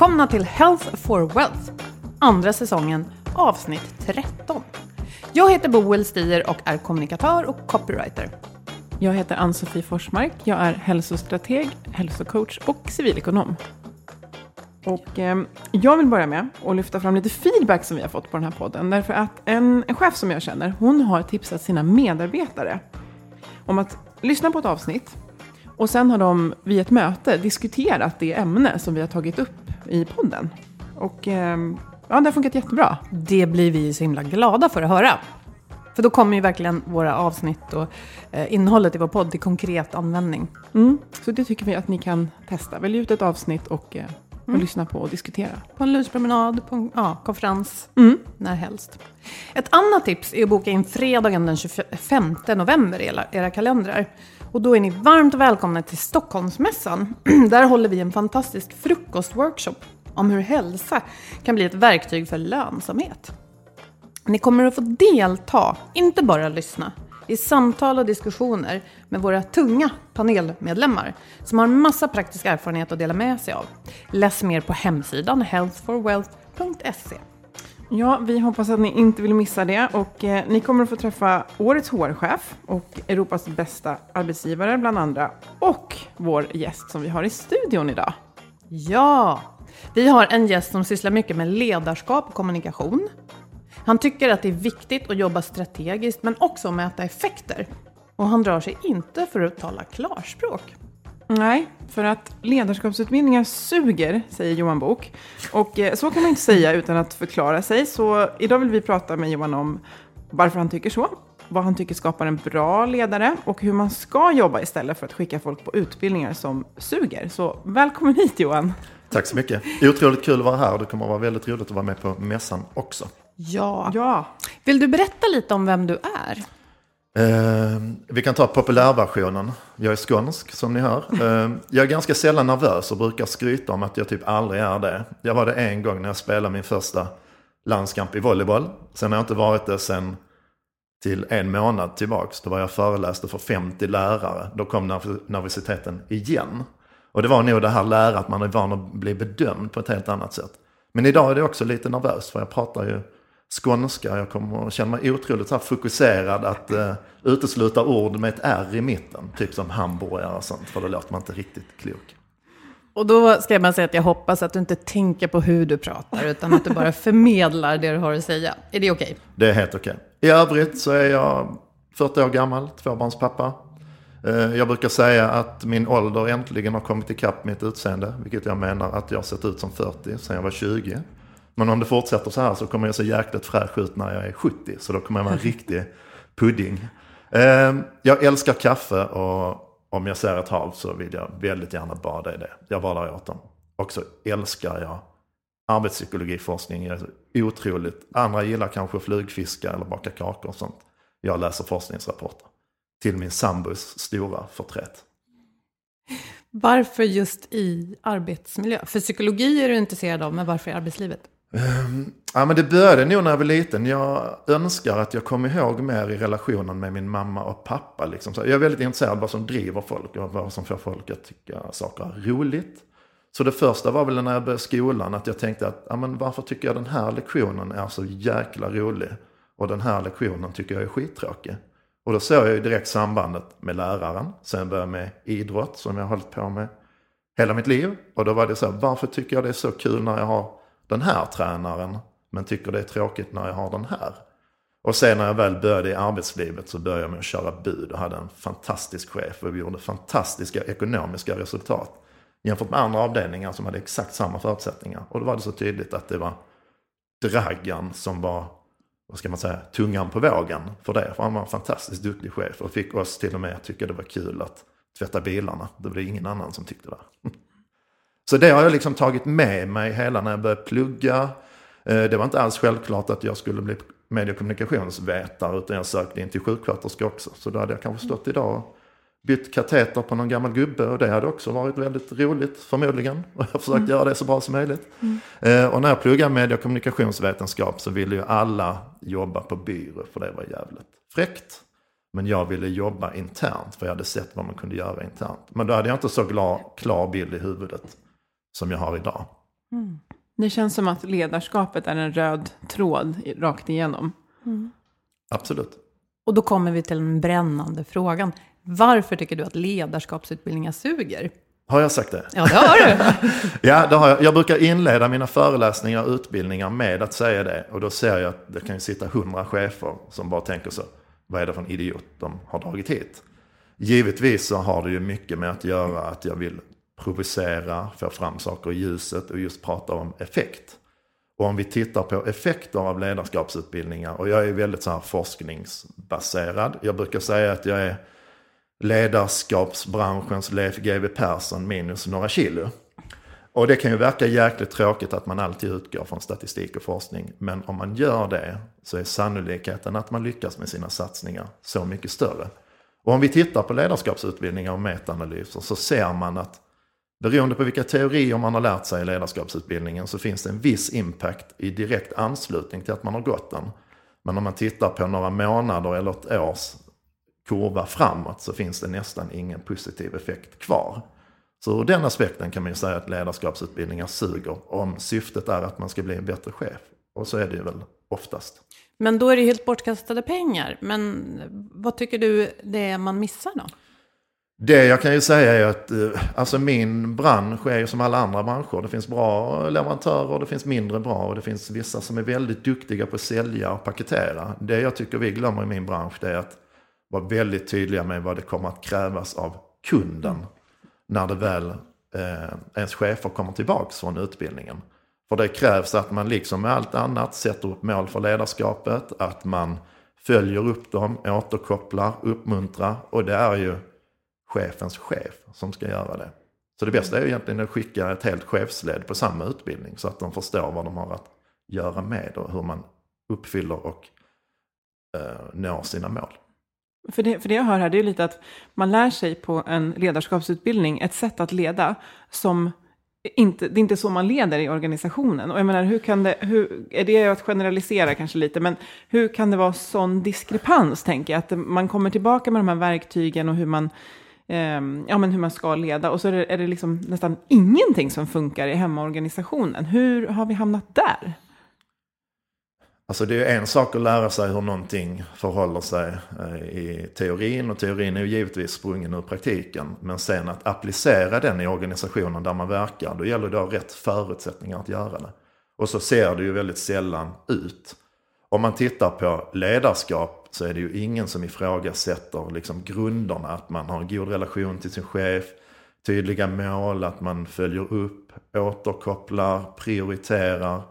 Välkomna till Health for Wealth, andra säsongen, avsnitt 13. Jag heter Boel Stier och är kommunikatör och copywriter. Jag heter Ann-Sofie Forsmark. Jag är hälsostrateg, hälsocoach och civilekonom. Och eh, jag vill börja med att lyfta fram lite feedback som vi har fått på den här podden. Därför att en, en chef som jag känner, hon har tipsat sina medarbetare om att lyssna på ett avsnitt och sen har de vid ett möte diskuterat det ämne som vi har tagit upp i podden. Och eh, ja, det har funkat jättebra. Det blir vi så himla glada för att höra. För då kommer ju verkligen våra avsnitt och eh, innehållet i vår podd till konkret användning. Mm. Så det tycker vi att ni kan testa. Välj ut ett avsnitt och, eh, och Mm. lyssna på och diskutera. På en lunchpromenad, på en ja, konferens, Mm. när helst. Ett annat tips är att boka in fredagen den 25 november i era, era kalendrar. Och då är ni varmt välkomna till Stockholmsmässan. Där håller vi en fantastisk frukostworkshop om hur hälsa kan bli ett verktyg för lönsamhet. Ni kommer att få delta, inte bara lyssna, i samtal och diskussioner med våra tunga panelmedlemmar som har en massa praktisk erfarenhet att dela med sig av. Läs mer på hemsidan healthforwealth.se. Ja, vi hoppas att ni inte vill missa det. Och eh, ni kommer att få träffa årets HR-chef och Europas bästa arbetsgivare bland andra. Och vår gäst som vi har i studion idag. Ja, vi har en gäst som sysslar mycket med ledarskap och kommunikation. Han tycker att det är viktigt att jobba strategiskt men också mäta effekter. Och han drar sig inte för att tala klarspråk. Nej, för att ledarskapsutbildningar suger, säger Johan Bok. Och eh, så kan man inte säga utan att förklara sig. Så idag vill vi prata med Johan om varför han tycker så, vad han tycker skapar en bra ledare och hur man ska jobba istället för att skicka folk på utbildningar som suger. Så välkommen hit Johan! Tack så mycket. Otroligt kul att vara här och det kommer att vara väldigt roligt att vara med på mässan också. Ja. Ja, Vill du berätta lite om vem du är? Eh, vi kan ta populärversionen. Jag är skånsk som ni hör. Eh, jag är ganska sällan nervös och brukar skryta om att jag typ aldrig är det. Jag var det en gång när jag spelade min första landskamp i volleyboll. Sen har jag inte varit det sen till en månad tillbaks. Då var jag föreläste för 50 lärare. Då kom nerv- nervositeten igen. Och det var nog det här lära att man är van att bli bedömd på ett helt annat sätt. Men idag är det också lite nervös för jag pratar ju skånska. Jag kommer att känna mig otroligt så fokuserad att uh, utesluta ord med ett R i mitten. Typ som hamburgare och sånt. För då låter man inte riktigt klok. Och då ska jag bara säga att jag hoppas att du inte tänker på hur du pratar, utan att du bara förmedlar det du har att säga. Är det okej? Det är helt okej. I övrigt så är jag 40 år gammal, tvåbarnspappa. Eh, Jag brukar säga att min ålder äntligen har kommit ikapp mitt utseende. Vilket jag menar att jag har sett ut som 40 sedan jag var 20. Men om det fortsätter så här så kommer jag se jäkligt fräsch ut när jag är 70. Så då kommer jag vara en riktig pudding. Eh, jag älskar kaffe och om jag ser ett hav så vill jag väldigt gärna bada i det. Jag badar åt dem. Och så älskar jag arbetspsykologiforskning. Jag är otroligt. Andra gillar kanske flugfiska eller baka kakor och sånt. Jag läser forskningsrapporter. Till min sambos stora förtret. Varför just i arbetsmiljö? För psykologi är du intresserad av, men varför i arbetslivet? Um, ja, men det började nog när jag var liten. Jag önskar att jag kom ihåg mer i relationen med min mamma och pappa. Liksom. Så jag är väldigt intresserad av vad som driver folk och vad som får folk att tycka saker är roligt. Så det första var väl när jag började skolan att jag tänkte att ja, men varför tycker jag den här lektionen är så jäkla rolig och den här lektionen tycker jag är skittråkig. Och då såg jag ju direkt sambandet med läraren. Sen började jag med idrott som jag har hållit på med hela mitt liv. Och då var det så här, varför tycker jag det är så kul när jag har den här tränaren men tycker det är tråkigt när jag har den här. Och sen när jag väl började i arbetslivet så började jag med att köra bud och hade en fantastisk chef och vi gjorde fantastiska ekonomiska resultat jämfört med andra avdelningar som hade exakt samma förutsättningar. Och då var det så tydligt att det var Dragan som var, vad ska man säga, tungan på vågen för det. För han var en fantastiskt duktig chef och fick oss till och med att tycka det var kul att tvätta bilarna. Det var det ingen annan som tyckte det. Så det har jag liksom tagit med mig hela när jag började plugga. Eh, det var inte alls självklart att jag skulle bli medie och kommunikationsvetare utan jag sökte in till sjuksköterska också. Så då hade jag kanske stått idag och bytt kateter på någon gammal gubbe och det hade också varit väldigt roligt förmodligen. Och jag har försökt mm. göra det så bra som möjligt. Mm. och när jag pluggade medie och kommunikationsvetenskap så ville ju alla jobba på byrå för det var jävligt fräckt. Men jag ville jobba internt för jag hade sett vad man kunde göra internt. Men då hade jag inte så klar, klar bild i huvudet som jag har idag. Mm. Det känns som att ledarskapet är en röd tråd rakt igenom. Mm. Absolut. Och då kommer vi till den brännande frågan. Varför tycker du att ledarskapsutbildningar suger? Har jag sagt det? Ja, det har du. ja, det har jag. Jag brukar inleda mina föreläsningar och utbildningar med att säga det. Och då ser jag att det kan sitta hundra chefer som bara tänker så. Vad är det för en idiot de har dragit hit? Givetvis så har det ju mycket med att göra att jag vill provocera, få fram saker i ljuset och just prata om effekt. Och om vi tittar på effekter av ledarskapsutbildningar, och jag är väldigt så här forskningsbaserad. Jag brukar säga att jag är ledarskapsbranschens Leif GW Persson minus några kilo. Och det kan ju verka jäkligt tråkigt att man alltid utgår från statistik och forskning. Men om man gör det så är sannolikheten att man lyckas med sina satsningar så mycket större. Och om vi tittar på ledarskapsutbildningar och metaanalyser så ser man att Beroende på vilka teorier man har lärt sig i ledarskapsutbildningen så finns det en viss impact i direkt anslutning till att man har gått den. Men om man tittar på några månader eller ett års kurva framåt så finns det nästan ingen positiv effekt kvar. Så ur den aspekten kan man ju säga att ledarskapsutbildningar suger om syftet är att man ska bli en bättre chef. Och så är det ju väl oftast. Men då är det helt bortkastade pengar. Men vad tycker du det är man missar då? Det jag kan ju säga är att eh, alltså min bransch är ju som alla andra branscher. Det finns bra leverantörer, det finns mindre bra och det finns vissa som är väldigt duktiga på att sälja och paketera. Det jag tycker vi glömmer i min bransch det är att vara väldigt tydliga med vad det kommer att krävas av kunden när det väl eh, ens chefer kommer tillbaka från utbildningen. För det krävs att man liksom med allt annat sätter upp mål för ledarskapet, att man följer upp dem, återkopplar, uppmuntrar och det är ju chefens chef som ska göra det. Så det bästa är egentligen att skicka ett helt chefsled på samma utbildning så att de förstår vad de har att göra med och hur man uppfyller och eh, når sina mål. För det, för det jag hör här, det är lite att man lär sig på en ledarskapsutbildning ett sätt att leda som inte, det är inte så man leder i organisationen. Och jag menar, hur kan det, hur, är det att generalisera kanske lite, men hur kan det vara sån diskrepans, tänker jag, att man kommer tillbaka med de här verktygen och hur man Ehm, ja, men hur man ska leda. Och så är det, är det liksom nästan ingenting som funkar i hemmaorganisationen. Hur har vi hamnat där? Alltså det är en sak att lära sig hur någonting förhåller sig eh, i teorin och teorin är ju givetvis sprungen ur praktiken. Men sen att applicera den i organisationen där man verkar, då gäller det att ha rätt förutsättningar att göra det. Och så ser det ju väldigt sällan ut. Om man tittar på ledarskap så är det ju ingen som ifrågasätter liksom grunderna. Att man har en god relation till sin chef, tydliga mål, att man följer upp, återkopplar, prioriterar.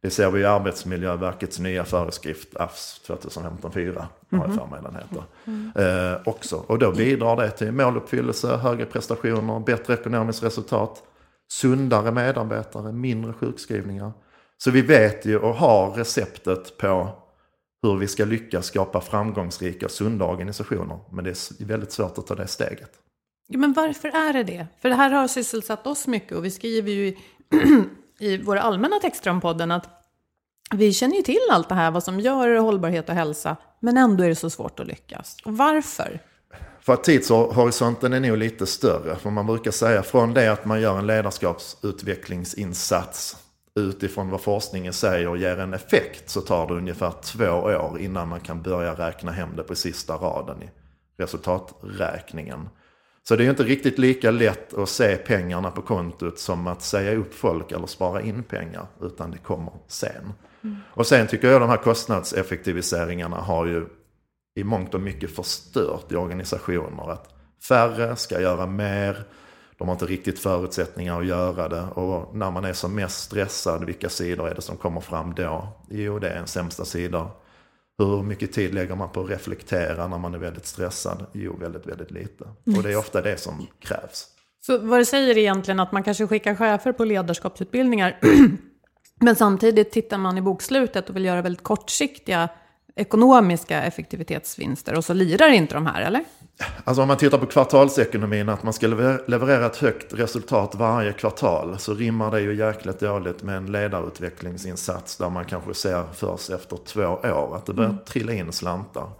Det ser vi i Arbetsmiljöverkets nya föreskrift AFS 2015-4, har jag för mig den heter. Eh, också. Och då bidrar det till måluppfyllelse, högre prestationer, bättre ekonomiskt resultat, sundare medarbetare, mindre sjukskrivningar. Så vi vet ju och har receptet på hur vi ska lyckas skapa framgångsrika, sunda organisationer. Men det är väldigt svårt att ta det steget. Ja, men varför är det det? För det här har sysselsatt oss mycket och vi skriver ju i, i våra allmänna texter om podden att vi känner ju till allt det här, vad som gör hållbarhet och hälsa, men ändå är det så svårt att lyckas. Och varför? För att tidshorisonten är nog lite större. För man brukar säga från det att man gör en ledarskapsutvecklingsinsats utifrån vad forskningen säger och ger en effekt så tar det ungefär två år innan man kan börja räkna hem det på sista raden i resultaträkningen. Så det är ju inte riktigt lika lätt att se pengarna på kontot som att säga upp folk eller spara in pengar, utan det kommer sen. Och sen tycker jag de här kostnadseffektiviseringarna har ju i mångt och mycket förstört i organisationer. Att färre ska göra mer, de har inte riktigt förutsättningar att göra det. Och när man är som mest stressad, vilka sidor är det som kommer fram då? Jo, det är en sämsta sidor. Hur mycket tid lägger man på att reflektera när man är väldigt stressad? Jo, väldigt, väldigt lite. Och det är ofta det som krävs. Så vad det säger egentligen att man kanske skickar chefer på ledarskapsutbildningar, men samtidigt tittar man i bokslutet och vill göra väldigt kortsiktiga ekonomiska effektivitetsvinster och så lirar inte de här, eller? Alltså om man tittar på kvartalsekonomin, att man ska lever- leverera ett högt resultat varje kvartal, så rimmar det ju jäkligt dåligt med en ledarutvecklingsinsats där man kanske ser först efter två år att det börjar trilla in slantar.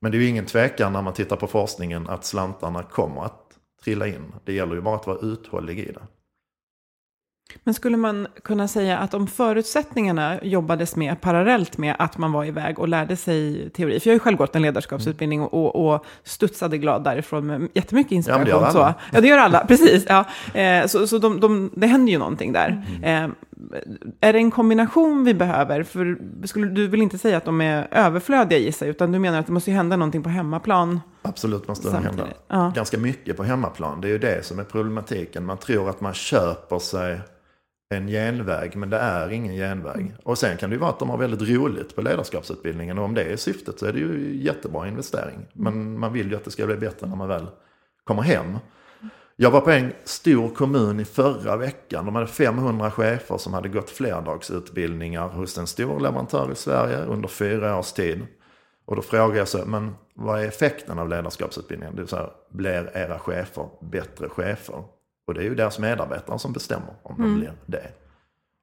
Men det är ju ingen tvekan när man tittar på forskningen att slantarna kommer att trilla in. Det gäller ju bara att vara uthållig i det. Men skulle man kunna säga att om förutsättningarna jobbades med parallellt med att man var iväg och lärde sig teori, för jag har ju själv gått en ledarskapsutbildning och, och, och studsade glad därifrån med jättemycket inspiration. Ja, det gör så. alla. Ja, det gör alla, precis. Ja. Eh, så så de, de, det händer ju någonting där. Mm. Eh, är det en kombination vi behöver? För skulle, du vill inte säga att de är överflödiga i sig, utan du menar att det måste hända någonting på hemmaplan. Absolut måste det hända. ja. Ganska mycket på hemmaplan. Det är ju det som är problematiken. Man tror att man köper sig en genväg, men det är ingen genväg. Och sen kan det ju vara att de har väldigt roligt på ledarskapsutbildningen. Och om det är syftet så är det ju jättebra investering. Men man vill ju att det ska bli bättre när man väl kommer hem. Jag var på en stor kommun i förra veckan. De hade 500 chefer som hade gått flerdagsutbildningar hos en stor leverantör i Sverige under fyra års tid. Och då frågade jag så, men vad är effekten av ledarskapsutbildningen? Det vill säga, blir era chefer bättre chefer? Och det är ju deras medarbetare som bestämmer om de blir det.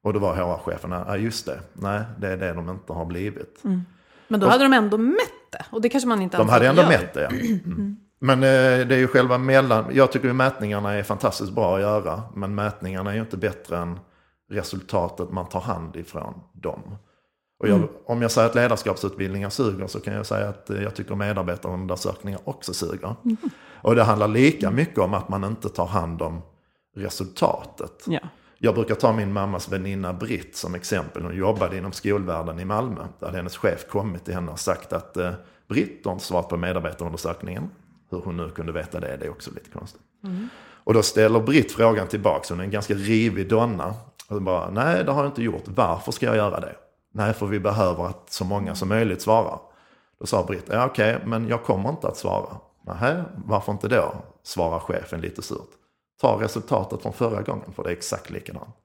Och då var HR-cheferna, ja just det, nej det är det de inte har blivit. Men då hade de ändå mätt det, och det kanske man inte De hade ändå gör. mätt det, ja. Mm. Men eh, det är ju själva mellan, jag tycker ju mätningarna är fantastiskt bra att göra. Men mätningarna är ju inte bättre än resultatet man tar hand ifrån dem. Och jag, om jag säger att ledarskapsutbildningar suger så kan jag säga att eh, jag tycker medarbetarundersökningar också suger. Och det handlar lika mycket om att man inte tar hand om resultatet. Ja. Jag brukar ta min mammas väninna Britt som exempel. Hon jobbade inom skolvärlden i Malmö. Där hade hennes chef kommit till henne och sagt att eh, Britt har inte svarat på medarbetarundersökningen. Hur hon nu kunde veta det, det är också lite konstigt. Och då ställer Britt frågan tillbaka. Hon är en ganska rivig donna. Och bara, nej det har jag inte gjort. Varför ska jag göra det? Nej, för vi behöver att så många som möjligt svarar. Då sa Britt, ja okej, men jag kommer inte att svara. Nähä, varför inte då? Svarar chefen lite surt. Ta resultatet från förra gången, för det är exakt likadant.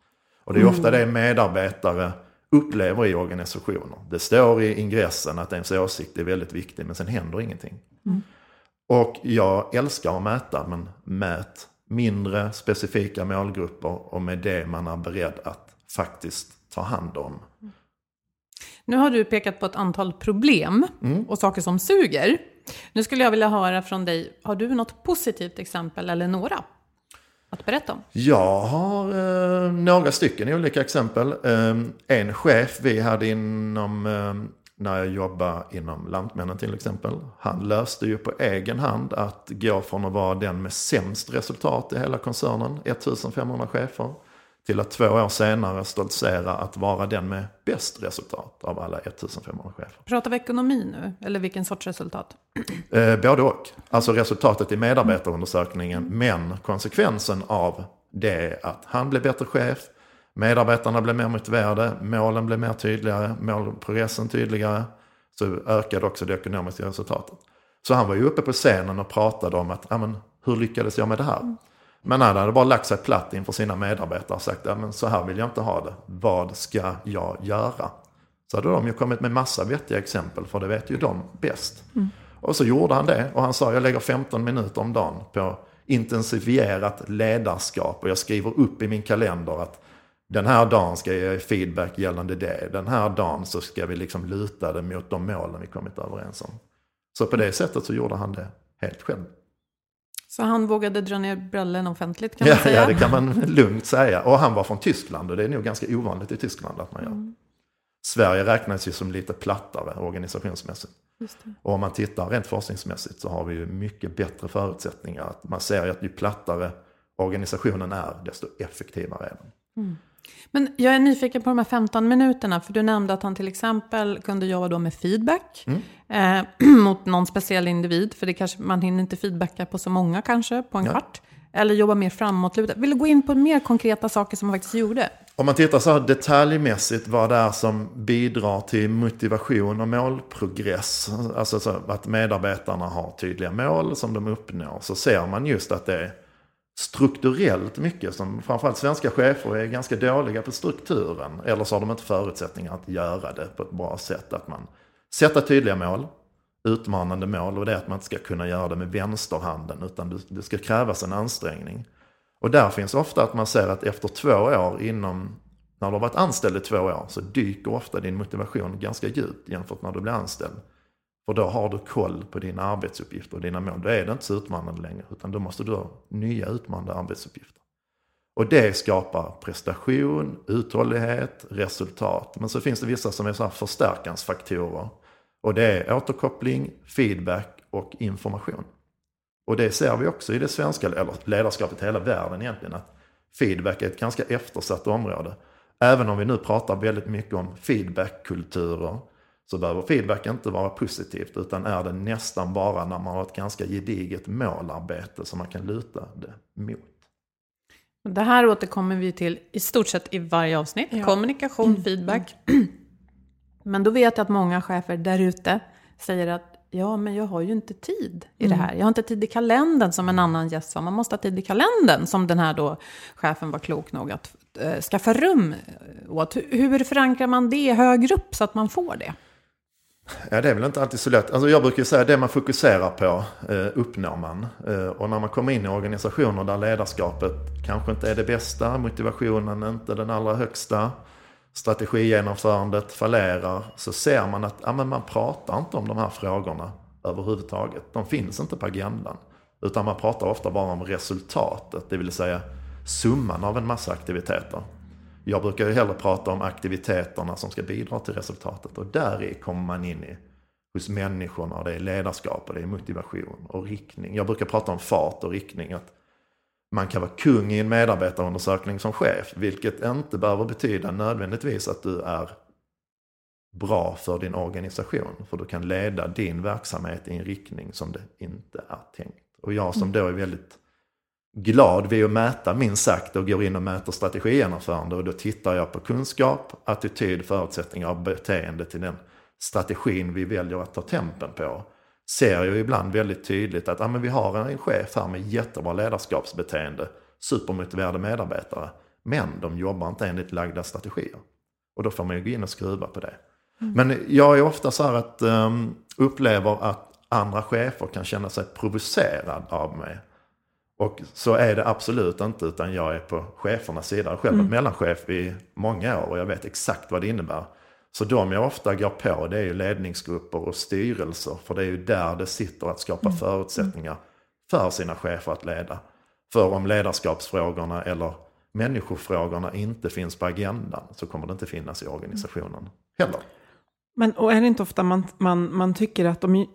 Och det är ofta det medarbetare upplever i organisationer. Det står i ingressen att ens åsikt är väldigt viktig, men sen händer ingenting. Och jag älskar att mäta, men mät mindre specifika målgrupper och med det man är beredd att faktiskt ta hand om. Nu har du pekat på ett antal problem Mm. och saker som suger. Nu skulle jag vilja höra från dig, har du något positivt exempel eller några att berätta om? Jag har eh, några stycken olika exempel. Eh, en chef vi hade inom, eh, när jag jobbade inom Lantmännen till exempel. Han löste ju på egen hand att gå från att vara den med sämst resultat i hela koncernen, 1500 chefer, till att två år senare stoltsera att vara den med bäst resultat av alla 1500 chefer. Pratar vi ekonomi nu, eller vilken sorts resultat? Eh, både och. Alltså resultatet i medarbetarundersökningen. Men konsekvensen av det är att han blev bättre chef. Medarbetarna blev mer motiverade, målen blev mer tydligare, målprogressen tydligare. Så ökade också det ekonomiska resultatet. Så han var ju uppe på scenen och pratade om att, ja men hur lyckades jag med det här? Men han hade bara lagt sig platt inför sina medarbetare och sagt, ja men så här vill jag inte ha det. Vad ska jag göra? Så hade de ju kommit med massa vettiga exempel, för det vet ju de bäst. Och så gjorde han det, och han sa, jag lägger 15 minuter om dagen på intensifierat ledarskap. Och jag skriver upp i min kalender att den här dagen ska jag ge feedback gällande det. Den här dagen så ska vi liksom luta det mot de målen vi kommit överens om. Så på det sättet så gjorde han det helt själv. Så han vågade dra ner brallen offentligt kan Ja, man säga? ja, det kan man lugnt säga. Och han var från Tyskland och det är nog ganska ovanligt i Tyskland att man gör. Sverige räknas ju som lite plattare organisationsmässigt. Och om man tittar rent forskningsmässigt så har vi ju mycket bättre förutsättningar. Att man ser ju att ju plattare organisationen är, desto effektivare är den. Men jag är nyfiken på de här 15 minuterna, för du nämnde att han till exempel kunde jobba då med feedback eh, mot någon speciell individ, för det kanske, man hinner inte feedbacka på så många kanske, på en Ja. kvart. Eller jobba mer framåtlutat. Vill du gå in på mer konkreta saker som man faktiskt gjorde? Om man tittar så här detaljmässigt vad det är som bidrar till motivation och målprogress. Alltså så att medarbetarna har tydliga mål som de uppnår. Så ser man just att det är strukturellt mycket som framförallt svenska chefer är ganska dåliga på strukturen. Eller så har de inte förutsättningar att göra det på ett bra sätt. Att man Sätta tydliga mål, utmanande mål och det är att man inte ska kunna göra det med vänsterhanden utan det- ska krävas en ansträngning. Och där finns ofta att man ser att efter två år inom, när du har varit anställd i två år, så dyker ofta din motivation ganska djupt jämfört med när du blir anställd. För då har du koll på dina arbetsuppgifter och dina mål. Då är det inte så utmanande längre, utan då måste du ha nya utmanande arbetsuppgifter. Och det skapar prestation, uthållighet, resultat. Men så finns det vissa som är så här förstärkansfaktorer. Och det är återkoppling, feedback och information. Och det ser vi också i det svenska eller ledarskapet i hela världen egentligen. Att feedback är ett ganska eftersatt område. Även om vi nu pratar väldigt mycket om feedbackkulturer. Så behöver feedback inte vara positivt. Utan är det nästan bara när man har ett ganska gediget målarbete som man kan luta det mot. Det här återkommer vi till i stort sett i varje avsnitt. Ja. Kommunikation, feedback. Men då vet jag att många chefer där ute säger att ja, men jag har ju inte tid i det här. Jag har inte tid i kalendern som en annan gäst sa. Man måste ha tid i kalendern som den här då chefen var klok nog att eh, skaffa rum åt. Hur, förankrar man det högre upp så att man får det? Ja, det är väl inte alltid så lätt. Alltså jag brukar säga att det man fokuserar på eh, uppnår man. Eh, och när man kommer in i organisationer där ledarskapet kanske inte är det bästa, motivationen inte den allra högsta, strategigenomförandet fallerar, så ser man att ja, men man pratar inte om de här frågorna överhuvudtaget. De finns inte på agendan. Utan man pratar ofta bara om resultatet, det vill säga summan av en massa aktiviteter. Jag brukar ju hellre prata om aktiviteterna som ska bidra till resultatet och där kommer man in i hos människorna och det är ledarskap och det är motivation och riktning. Jag brukar prata om fart och riktning. Att man kan vara kung i en medarbetarundersökning som chef, vilket inte behöver betyda nödvändigtvis att du är bra för din organisation. För du kan leda din verksamhet i en riktning som det inte är tänkt. Och jag som då är väldigt glad vid att mäta minst sagt och går in och mäter strategigenomförande och då tittar jag på kunskap, attityd, förutsättningar och beteende till den strategin vi väljer att ta tempen på. Ser jag ibland väldigt tydligt att ja, men vi har en chef här med jättebra ledarskapsbeteende, supermotiverade medarbetare, men de jobbar inte enligt lagda strategier. Och då får man ju gå in och skruva på det. Men jag är ofta så här att um, upplever att andra chefer kan känna sig provocerad av mig. Och så är det absolut inte, utan jag är på chefernas sida. Jag har själv varit mellanchef i många år och jag vet exakt vad det innebär. Så de jag ofta går på, det är ju ledningsgrupper och styrelser. För det är ju där det sitter att skapa förutsättningar för sina chefer att leda. För om ledarskapsfrågorna eller människofrågorna inte finns på agendan så kommer det inte finnas i organisationen heller. Men och är det inte ofta man, man, man tycker att de,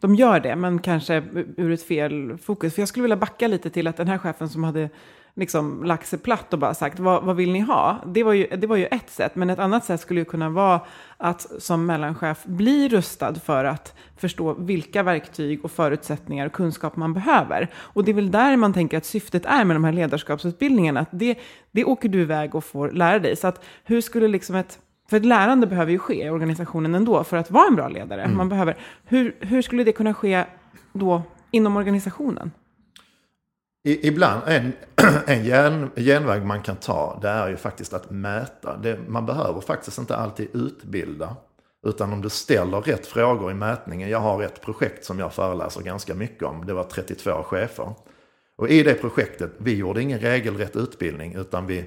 de gör det, men kanske ur ett fel fokus? För jag skulle vilja backa lite till att den här chefen som hade liksom lagt sig platt och bara sagt vad, vad vill ni ha? Det var, ju, det var ju ett sätt, men ett annat sätt skulle ju kunna vara att som mellanchef bli rustad för att förstå vilka verktyg och förutsättningar och kunskap man behöver. Och det är väl där man tänker att syftet är med de här ledarskapsutbildningarna, att det, det åker du iväg och får lära dig. Så att hur skulle liksom ett för ett lärande behöver ju ske i organisationen ändå för att vara en bra ledare. Mm. Man behöver, hur, hur skulle det kunna ske då inom organisationen? I, ibland, en, en gen, genväg man kan ta, det är ju faktiskt att mäta. Det, man behöver faktiskt inte alltid utbilda. Utan om du ställer rätt frågor i mätningen. Jag har ett projekt som jag föreläser ganska mycket om. Det var 32 chefer. Och i det projektet, vi gjorde ingen regelrätt utbildning utan vi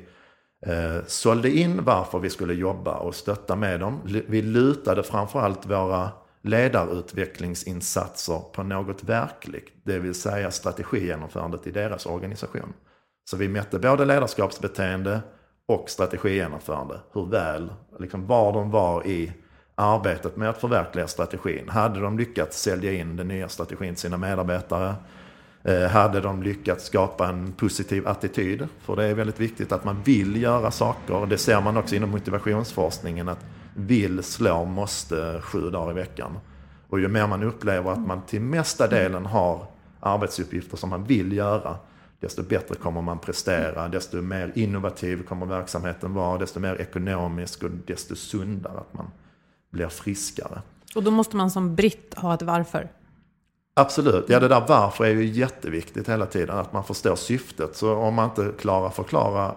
eh, sålde in varför vi skulle jobba och stötta med dem. Vi lutade framförallt våra ledarutvecklingsinsatser på något verkligt, det vill säga strategigenomförandet i deras organisation. Så vi mätte både ledarskapsbeteende och strategigenomförande. Hur väl, liksom var de var i arbetet med att förverkliga strategin. Hade de lyckats sälja in den nya strategin till sina medarbetare? Eh, hade de lyckats skapa en positiv attityd? För det är väldigt viktigt att man vill göra saker. Det ser man också inom motivationsforskningen. att vill slå måste sju dagar i veckan. Och ju mer man upplever att man till mesta delen har arbetsuppgifter som man vill göra, desto bättre kommer man prestera, desto mer innovativ kommer verksamheten vara, desto mer ekonomisk och desto sundare att man blir friskare. Och då måste man som britt ha ett varför? Absolut, ja det där varför är ju jätteviktigt hela tiden, att man förstår syftet. Så om man inte klarar förklara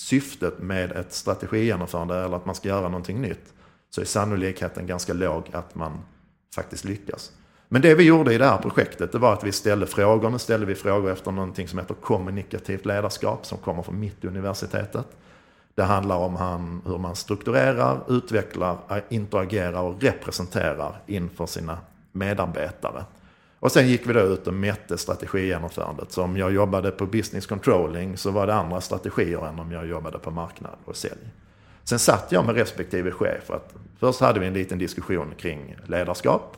syftet med ett strategigenomförande eller att man ska göra någonting nytt så är sannolikheten ganska låg att man faktiskt lyckas. Men det vi gjorde i det här projektet det var att vi ställde frågor. Nu ställde vi frågor efter någonting som heter kommunikativt ledarskap som kommer från Mittuniversitetet. Det handlar om hur man strukturerar, utvecklar, interagerar och representerar inför sina medarbetare. Och sen gick vi då ut och mätte strategigenomförandet. Så om jag jobbade på business controlling så var det andra strategier än om jag jobbade på marknad och sälj. Sen satt jag med respektive chef. Att först hade vi en liten diskussion kring ledarskap.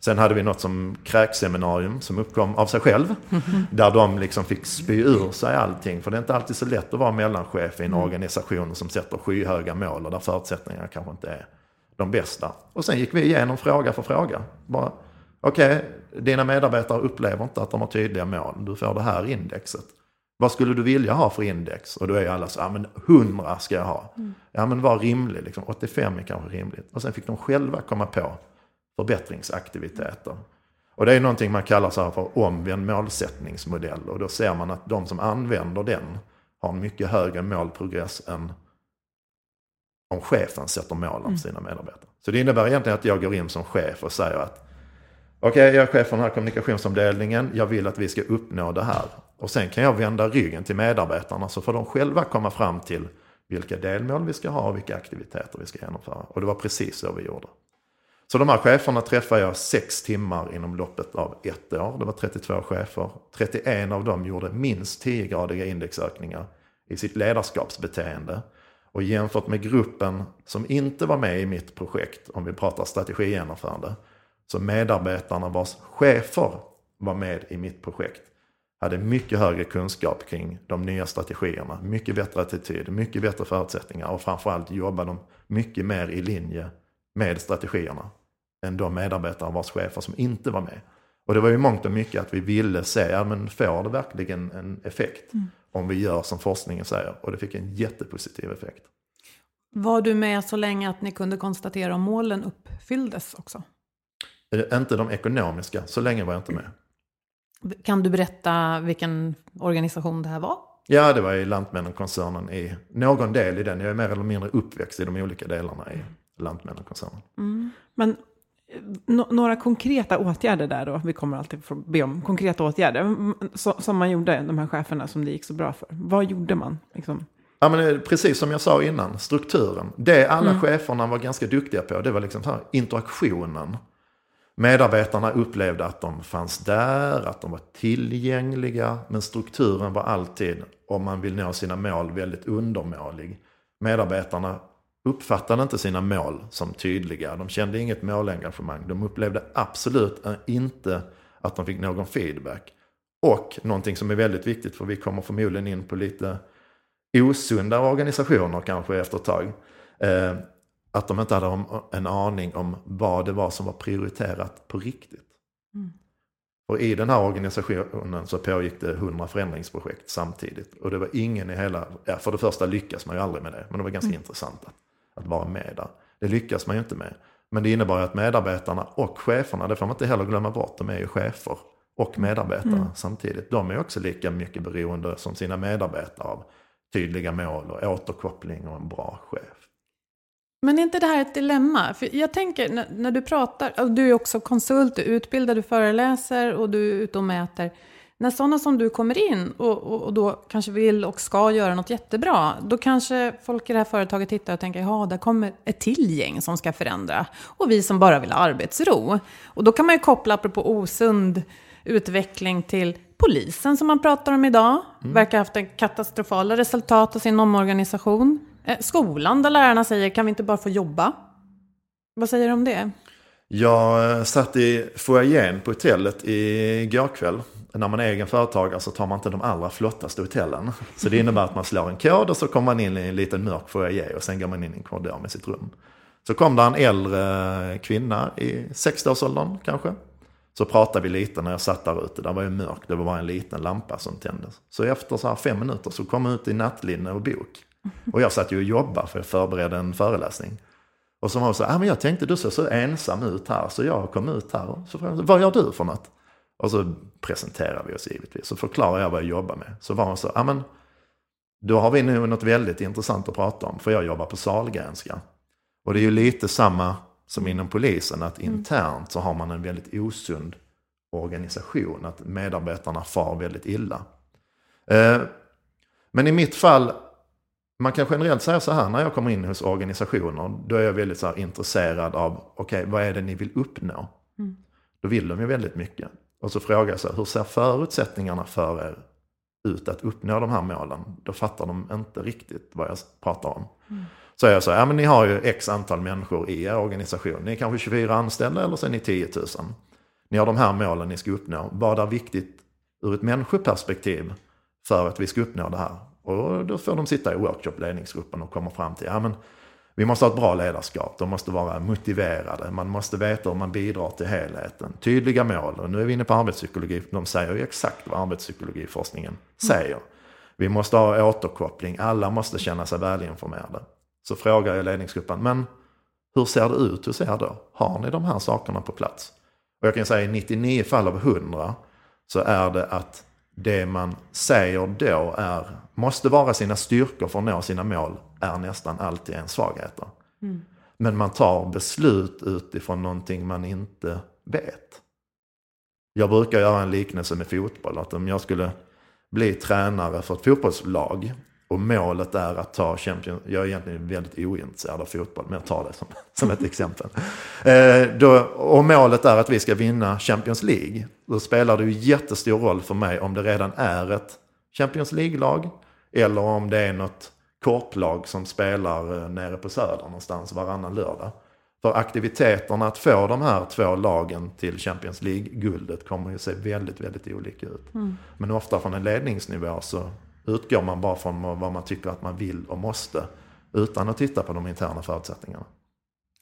Sen hade vi något som kräkseminarium som uppkom av sig själv. Där de liksom fick spy ur sig allting. För det är inte alltid så lätt att vara mellanchef i en mm. organisation som sätter skyhöga mål och där förutsättningarna kanske inte är de bästa. Och sen gick vi igenom fråga för fråga. Bara, Okej, okay, dina medarbetare upplever inte att de har tydliga mål. Du får det här indexet. Vad skulle du vilja ha för index? Och då är alla så, ja men 100 ska jag ha. Mm. Ja men var rimlig, liksom. 85 är kanske rimligt. Och sen fick de själva komma på förbättringsaktiviteter. Och det är någonting man kallar så för omvänd målsättningsmodell. Och då ser man att de som använder den har en mycket högre målprogress än om chefen sätter mål om mm. sina medarbetare. Så det innebär egentligen att jag går in som chef och säger att Okej, okay, jag är chef för den här kommunikationsavdelningen. Jag vill att vi ska uppnå det här. Och sen kan jag vända ryggen till medarbetarna så får de själva komma fram till vilka delmål vi ska ha och vilka aktiviteter vi ska genomföra. Och det var precis så vi gjorde. Så de här cheferna träffade jag sex timmar inom loppet av ett år. Det var 32 chefer. 31 av dem gjorde minst 10-gradiga indexökningar i sitt ledarskapsbeteende. Och jämfört med gruppen som inte var med i mitt projekt, om vi pratar strategigenomförande, så medarbetarna vars chefer var med i mitt projekt hade mycket högre kunskap kring de nya strategierna, mycket bättre attityd, mycket bättre förutsättningar och framförallt jobbade de mycket mer i linje med strategierna än de medarbetare vars chefer som inte var med. Och det var ju mångt och mycket att vi ville se, ja, men får det verkligen en effekt mm. om vi gör som forskningen säger? Och det fick en jättepositiv effekt. Var du med så länge att ni kunde konstatera om målen uppfylldes också? Inte de ekonomiska, så länge var jag inte med. Kan du berätta vilken organisation det här var? Ja, det var i Lantmännen-koncernen i någon del i den. Jag är mer eller mindre uppväxt i de olika delarna i Lantmännen-koncernen. Mm. Men no några konkreta åtgärder där då? Vi kommer alltid få be om konkreta åtgärder. Så, som man gjorde, de här cheferna som det gick så bra för. Vad gjorde man? Liksom? Ja, men precis som jag sa innan, strukturen. Det alla mm. cheferna var ganska duktiga på, det var liksom här, interaktionen Medarbetarna upplevde att de fanns där, att de var tillgängliga, men strukturen var alltid, om man vill nå sina mål, väldigt undermålig. Medarbetarna uppfattade inte sina mål som tydliga. De kände inget målengagemang. De upplevde absolut inte att de fick någon feedback. Och någonting som är väldigt viktigt, för vi kommer förmodligen in på lite osunda organisationer kanske efter ett tag. Eh, att de inte hade en aning om vad det var som var prioriterat på riktigt. Mm. Och i den här organisationen så pågick det 100 förändringsprojekt samtidigt. Och det var ingen i hela, ja, för det första lyckas man ju aldrig med det, men det var ganska mm. intressant att, att vara med där. Det lyckas man ju inte med. Men det innebar ju att medarbetarna och cheferna, det får man inte heller glömma bort, de är ju chefer och medarbetare mm. samtidigt. De är också lika mycket beroende som sina medarbetare av tydliga mål och återkoppling och en bra chef. Men är inte det här ett dilemma? För jag tänker, när, när du pratar, du är också konsult, du utbildar, du föreläser och du är ute och mäter. När sådana som du kommer in och, och, och, då kanske vill och ska göra något jättebra, då kanske folk i det här företaget tittar och tänker, ja, där kommer ett till gäng som ska förändra. Och vi som bara vill ha arbetsro. Och då kan man ju koppla, apropå osund utveckling, till polisen som man pratar om idag. Mm. Verkar ha haft katastrofala resultat av sin omorganisation. Eh, skolan där lärarna säger kan vi inte bara få jobba? Vad säger du om det? Jag eh, satt i foajén på hotellet igår kväll. När man är egen företagare så tar man inte de allra flottaste hotellen. Så det innebär att man slår en kod och så kommer man in i en liten mörk foajé och sen går man in i en korridor med sitt rum. Så kom det en äldre kvinna i 60-årsåldern kanske. Så pratade vi lite när jag satt där ute. Det var ju mörkt, det var bara en liten lampa som tändes. Så efter så här fem minuter så kom hon ut i nattlinne och bok. Och jag satt ju och jobbade för jag förberedde en föreläsning. Och så var hon så ah, men jag tänkte du ser så ensam ut här så jag kom ut här. Och så frågade vad gör du för något? Och så presenterade vi oss givetvis. Så förklarade jag vad jag jobbar med. Så var hon så, ah, men då har vi nu något väldigt intressant att prata om. För jag jobbar på Salgränska. Och det är ju lite samma som inom polisen. Att mm. internt så har man en väldigt osund organisation. Att medarbetarna far väldigt illa. Eh, men i mitt fall man kan generellt säga så här, när jag kommer in hos organisationer, då är jag väldigt så intresserad av, okej, okay, vad är det ni vill uppnå? Mm. Då vill de ju väldigt mycket. Och så frågar jag så här, hur ser förutsättningarna för er ut att uppnå de här målen? Då fattar de inte riktigt vad jag pratar om. Mm. Så jag här, ja men ni har ju x antal människor i er organisation. Ni är kanske 24 anställda eller så är ni 10 000. Ni har de här målen ni ska uppnå. Vad är viktigt ur ett människoperspektiv för att vi ska uppnå det här? Och då får de sitta i workshop-ledningsgruppen och komma fram till, ja men vi måste ha ett bra ledarskap, de måste vara motiverade, man måste veta hur man bidrar till helheten. Tydliga mål, och nu är vi inne på arbetspsykologi, de säger ju exakt vad arbetspsykologiforskningen säger. Vi måste ha återkoppling, alla måste känna sig välinformerade. Så frågar jag ledningsgruppen, men hur ser det ut hos er då? Har ni de här sakerna på plats? Och jag kan säga i 99 fall av 100 så är det att det man säger då är, måste vara sina styrkor för att nå sina mål, är nästan alltid en svagheter. Mm. Men man tar beslut utifrån någonting man inte vet. Jag brukar göra en liknelse med fotboll, att om jag skulle bli tränare för ett fotbollslag och målet är att ta Champions Jag är egentligen väldigt ointresserad av fotboll, men jag tar det som, som ett exempel. Eh, då, och målet är att vi ska vinna Champions League. Då spelar det ju jättestor roll för mig om det redan är ett Champions League-lag eller om det är något korplag som spelar eh, nere på Söder någonstans varannan lördag. För aktiviteterna att få de här två lagen till Champions League-guldet kommer ju se väldigt, väldigt olika ut. Mm. Men ofta från en ledningsnivå så utgår man bara från vad man tycker att man vill och måste. Utan att titta på de interna förutsättningarna.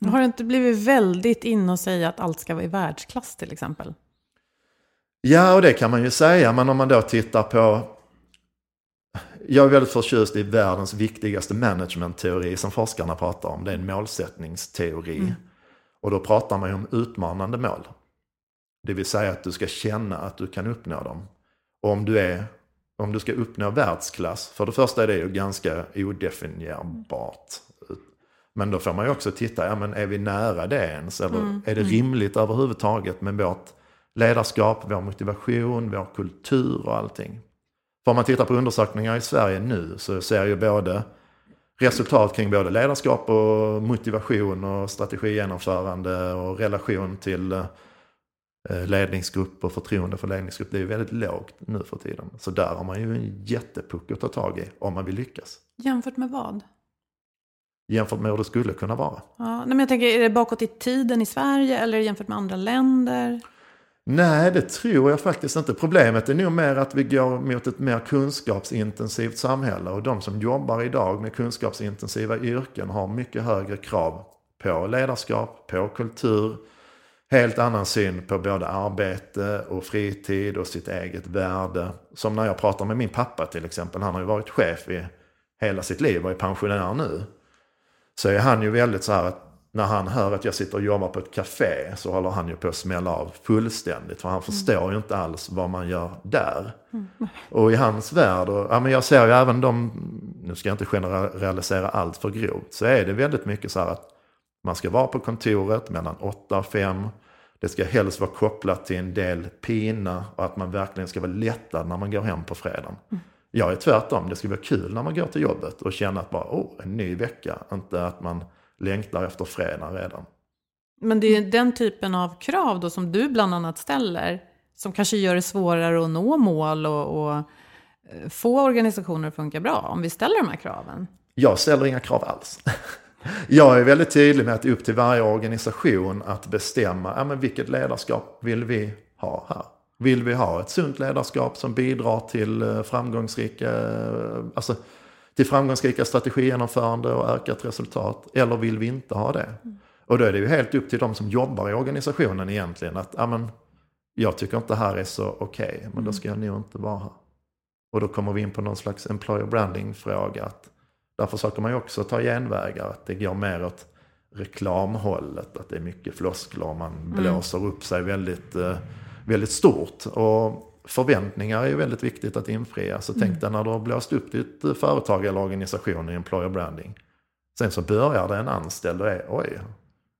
Har det inte blivit väldigt inne att säga att allt ska vara i världsklass till exempel? Ja, och det kan man ju säga. Men om man då tittar på... Jag är väldigt förtjust i världens viktigaste managementteori som forskarna pratar om. Det är en målsättningsteori. Mm. Och då pratar man ju om utmanande mål. Det vill säga att du ska känna att du kan uppnå dem. Och om du är om du ska uppnå världsklass, för det första är det ju ganska odefinierbart. Men då får man ju också titta, ja men är vi nära det ens? Eller mm. är det mm. rimligt överhuvudtaget med vårt ledarskap, vår motivation, vår kultur och allting? För om man tittar på undersökningar i Sverige nu så ser ju både resultat kring både ledarskap och motivation och strategigenomförande och relation till Eh, ledningsgrupp och förtroende för ledningsgrupp, det är väldigt lågt nu för tiden. Så där har man ju en jättepuck att ta tag i om man vill lyckas. Jämfört med vad? jämfört med hur det skulle kunna vara. Ja, nej, men jag tänker, är det bakåt i tiden i Sverige eller jämfört med andra länder? Nej, det tror jag faktiskt inte. Problemet är nog mer att vi går mot ett mer kunskapsintensivt samhälle. Och de som jobbar idag med kunskapsintensiva yrken har mycket högre krav på ledarskap, på kultur, helt annan syn på både arbete och fritid och sitt eget värde. Som när jag pratar med min pappa till exempel. Han har ju varit chef i hela sitt liv och är pensionär nu. Så är han ju väldigt så här att när han hör att jag sitter och jobbar på ett café så håller han ju på att smälla av fullständigt. För han förstår ju inte alls vad man gör där. Och i hans värld, och, ja, men jag ser ju även de, nu ska jag inte generalisera allt för grovt, så är det väldigt mycket så här att man ska vara på kontoret mellan 8 och 5. Det ska helst vara kopplat till en del pina och att man verkligen ska vara lättad när man går hem på fredagen. Jag är tvärtom, det ska vara kul när man går till jobbet och känna att bara, oh, en ny vecka. Inte att man längtar efter fredag redan. Men det är ju den typen av krav då som du bland annat ställer som kanske gör det svårare att nå mål och, och eh, få organisationer att funka bra om vi ställer de här kraven. Jag ställer inga krav alls. Jag är väldigt tydlig med att det är upp till varje organisation att bestämma ja, men vilket ledarskap vill vi ha här. Vill vi ha ett sunt ledarskap som bidrar till eh, framgångsrika, eh, alltså, till framgångsrika strategigenomförande och ökat resultat? Eller vill vi inte ha det? Och då är det ju helt upp till de som jobbar i organisationen egentligen att ja, men, jag tycker inte det här är så okej, men då ska jag nog inte vara här. Och då kommer vi in på någon slags employer branding-fråga. Att där försöker man ju också ta genvägar. Att det går mer åt reklamhållet. Att det är mycket floskler. Man blåser upp sig väldigt, eh, väldigt stort. Och förväntningar är ju väldigt viktigt att infria. Så tänk dig när du har blåst upp ditt eh, företag eller organisation i employer branding. Sen så börjar det en anställd och är oj,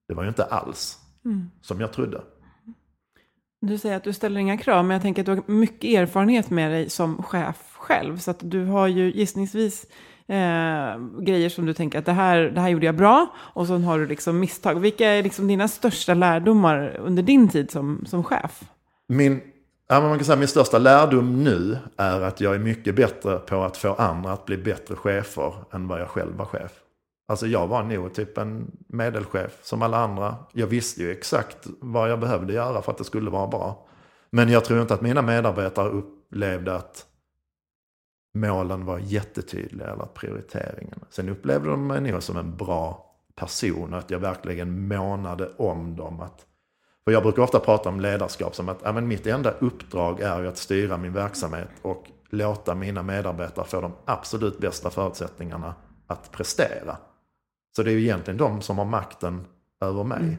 det var ju inte alls som jag trodde. Du säger att du ställer inga krav, men jag tänker att du har mycket erfarenhet med dig som chef själv. Så att du har ju gissningsvis eh, grejer som du tänker att det här, det här gjorde jag bra. Och sen har du liksom misstag. Vilka är liksom dina största lärdomar under din tid som, som chef? Min, ja, man kan säga, min största lärdom nu är att jag är mycket bättre på att få andra att bli bättre chefer än vad jag själv var chef. Alltså jag var nog typ en medelchef som alla andra. Jag visste ju exakt vad jag behövde göra för att det skulle vara bra. Men jag tror inte att mina medarbetare upplevde att målen var jättetydliga eller att prioriteringen. Sen upplevde de mig nog som en bra person att jag verkligen månade om dem. Att, för jag brukar ofta prata om ledarskap som att ja, men mitt enda uppdrag är ju att styra min verksamhet och låta mina medarbetare få de absolut bästa förutsättningarna att prestera. Så det är ju egentligen de som har makten över mig.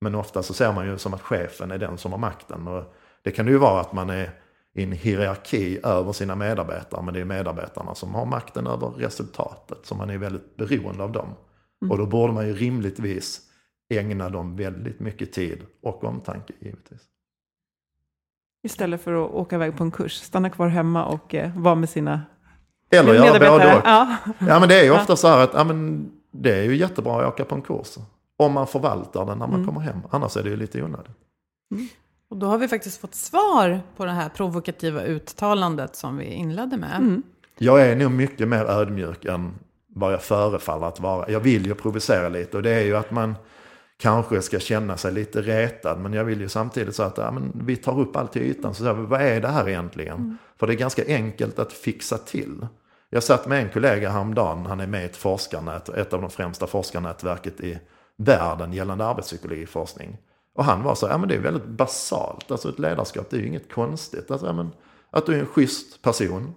Men ofta så ser man ju som att chefen är den som har makten. Och det kan ju vara att man är i en hierarki över sina medarbetare. Men det är medarbetarna som har makten över resultatet. Så man är väldigt beroende av dem. Och då borde man ju rimligtvis ägna dem väldigt mycket tid och omtanke givetvis. Istället för att åka iväg på en kurs, stanna kvar hemma och eh, vara med sina Eller göra både och. Ja. Ja men det är ju ofta så här att ja, men det är ju jättebra att åka på en kurs. Om man förvaltar den när man kommer hem. Annars är det ju lite onödigt. Och då har vi faktiskt fått svar på det här provokativa uttalandet som vi inledde med. Jag är nog mycket mer ödmjuk än vad jag förefaller att vara. Jag vill ju provocera lite och det är ju att man kanske ska känna sig lite retad. Men jag vill ju samtidigt säga att ja, men vi tar upp allt till ytan. Så vad är det här egentligen? För det är ganska enkelt att fixa till. Jag satt med en kollega häromdagen, han är med i ett forskarnät, ett av de främsta forskarnätverket i världen gällande arbetspsykologiforskning. Och han var så, ja men det är väldigt basalt, alltså ett ledarskap det är ju inget konstigt. Alltså, ja, men, att du är en schysst person,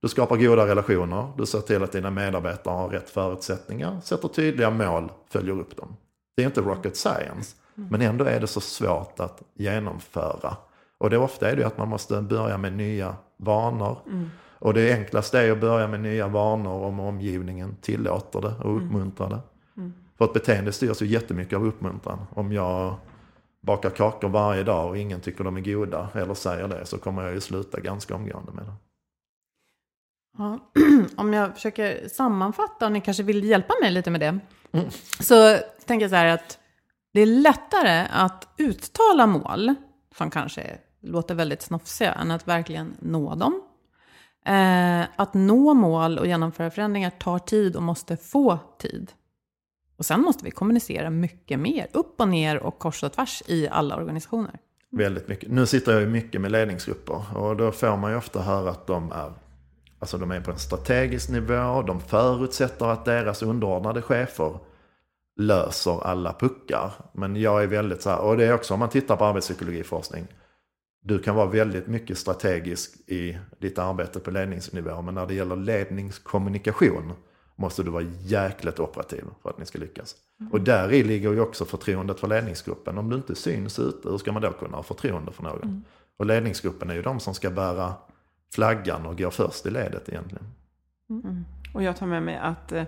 du skapar goda relationer, du ser till att dina medarbetare har rätt förutsättningar, sätter tydliga mål, följer upp dem. Det är inte rocket science, men ändå är det så svårt att genomföra. Och det ofta är det ju att man måste börja med nya vanor. Och det enklaste är att börja med nya vanor om omgivningen tillåter det och uppmuntrar det. För ett beteende styrs ju jättemycket av uppmuntran. Om jag bakar kakor varje dag och ingen tycker de är goda eller säger det så kommer jag ju sluta ganska omgående med det. Ja. Om jag försöker sammanfatta, och ni kanske vill hjälpa mig lite med det. Så tänker jag så här att det är lättare att uttala mål som kanske låter väldigt snofsiga än att verkligen nå dem. Eh, att nå mål och genomföra förändringar tar tid och måste få tid. Och sen måste vi kommunicera mycket mer, upp och ner och kors och tvärs i alla organisationer. Väldigt mycket. Nu sitter jag ju mycket med ledningsgrupper och då får man ju ofta höra att de är, alltså de är på en strategisk nivå, de förutsätter att deras underordnade chefer löser alla puckar. Men jag är väldigt så här, och det är också om man tittar på arbetspsykologiforskning, du kan vara väldigt mycket strategisk i ditt arbete på ledningsnivå, men när det gäller ledningskommunikation måste du vara jäkligt operativ för att ni ska lyckas. Och där i ligger ju också förtroendet för ledningsgruppen. Om du inte syns ute, hur ska man då kunna ha förtroende för någon? Mm. Och ledningsgruppen är ju de som ska bära flaggan och gå först i ledet egentligen. Mm. Och jag tar med mig att eh,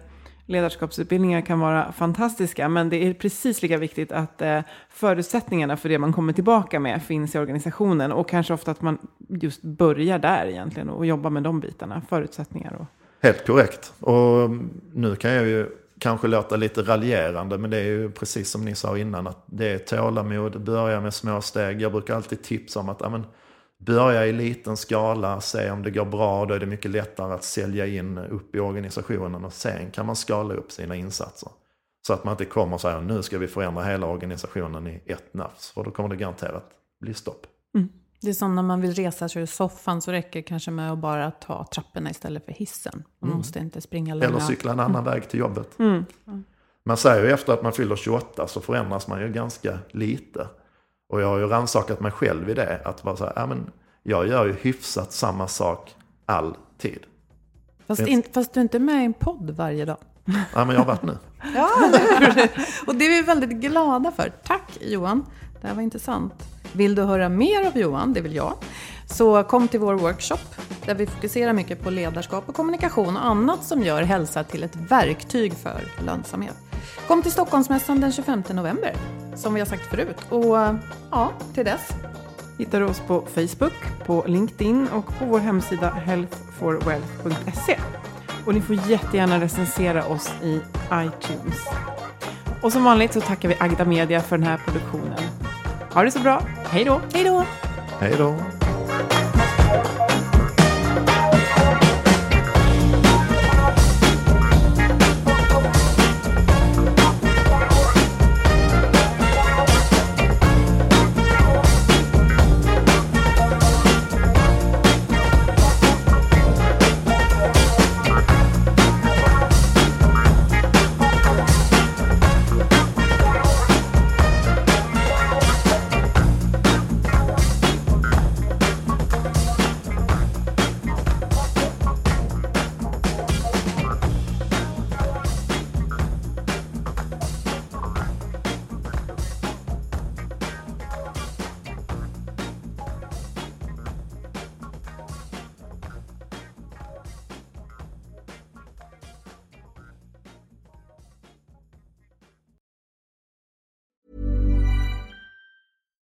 ledarskapsutbildningar kan vara fantastiska, men det är precis lika viktigt att eh, förutsättningarna för det man kommer tillbaka med finns i organisationen och kanske ofta att man just börjar där egentligen och jobbar med de bitarna, förutsättningar och Helt korrekt. Och nu kan jag ju kanske låta lite raljerande, men det är ju precis som ni sa innan, att det är tålamod, börja med små steg. Jag brukar alltid tipsa om att amen, börja i liten skala, se om det går bra, då är det mycket lättare att sälja in upp i organisationen och sen kan man skala upp sina insatser. Så att man inte kommer och säger nu ska vi förändra hela organisationen i ett nafs, för då kommer det garanterat bli stopp. Mm. Det är som när man vill resa sig ur soffan så räcker det kanske med att bara ta trapporna istället för hissen. Man mm. måste inte springa långa... Eller cykla en annan mm. väg till jobbet. Mm. Man säger ju efter att man fyller 28 så förändras man ju ganska lite. Och jag har ju rannsakat mig själv i det. Att så här, ja, men jag gör ju hyfsat samma sak alltid. Fast, in, fast du är inte med i en podd varje dag. Ja, men jag har varit nu. ja, och det är vi väldigt glada för. Tack Johan, det här var intressant. Vill du höra mer av Johan, det vill jag, så kom till vår workshop där vi fokuserar mycket på ledarskap och kommunikation och annat som gör hälsa till ett verktyg för lönsamhet. Kom till Stockholmsmässan den 25 november, som vi har sagt förut. Och ja, till dess. Hittar du oss på Facebook, på LinkedIn och på vår hemsida healthforwealth.se. Och ni får jättegärna recensera oss i iTunes. Och som vanligt så tackar vi Agda Media för den här produktionen. Ha det så bra. Hej då. Hej då. Hej då.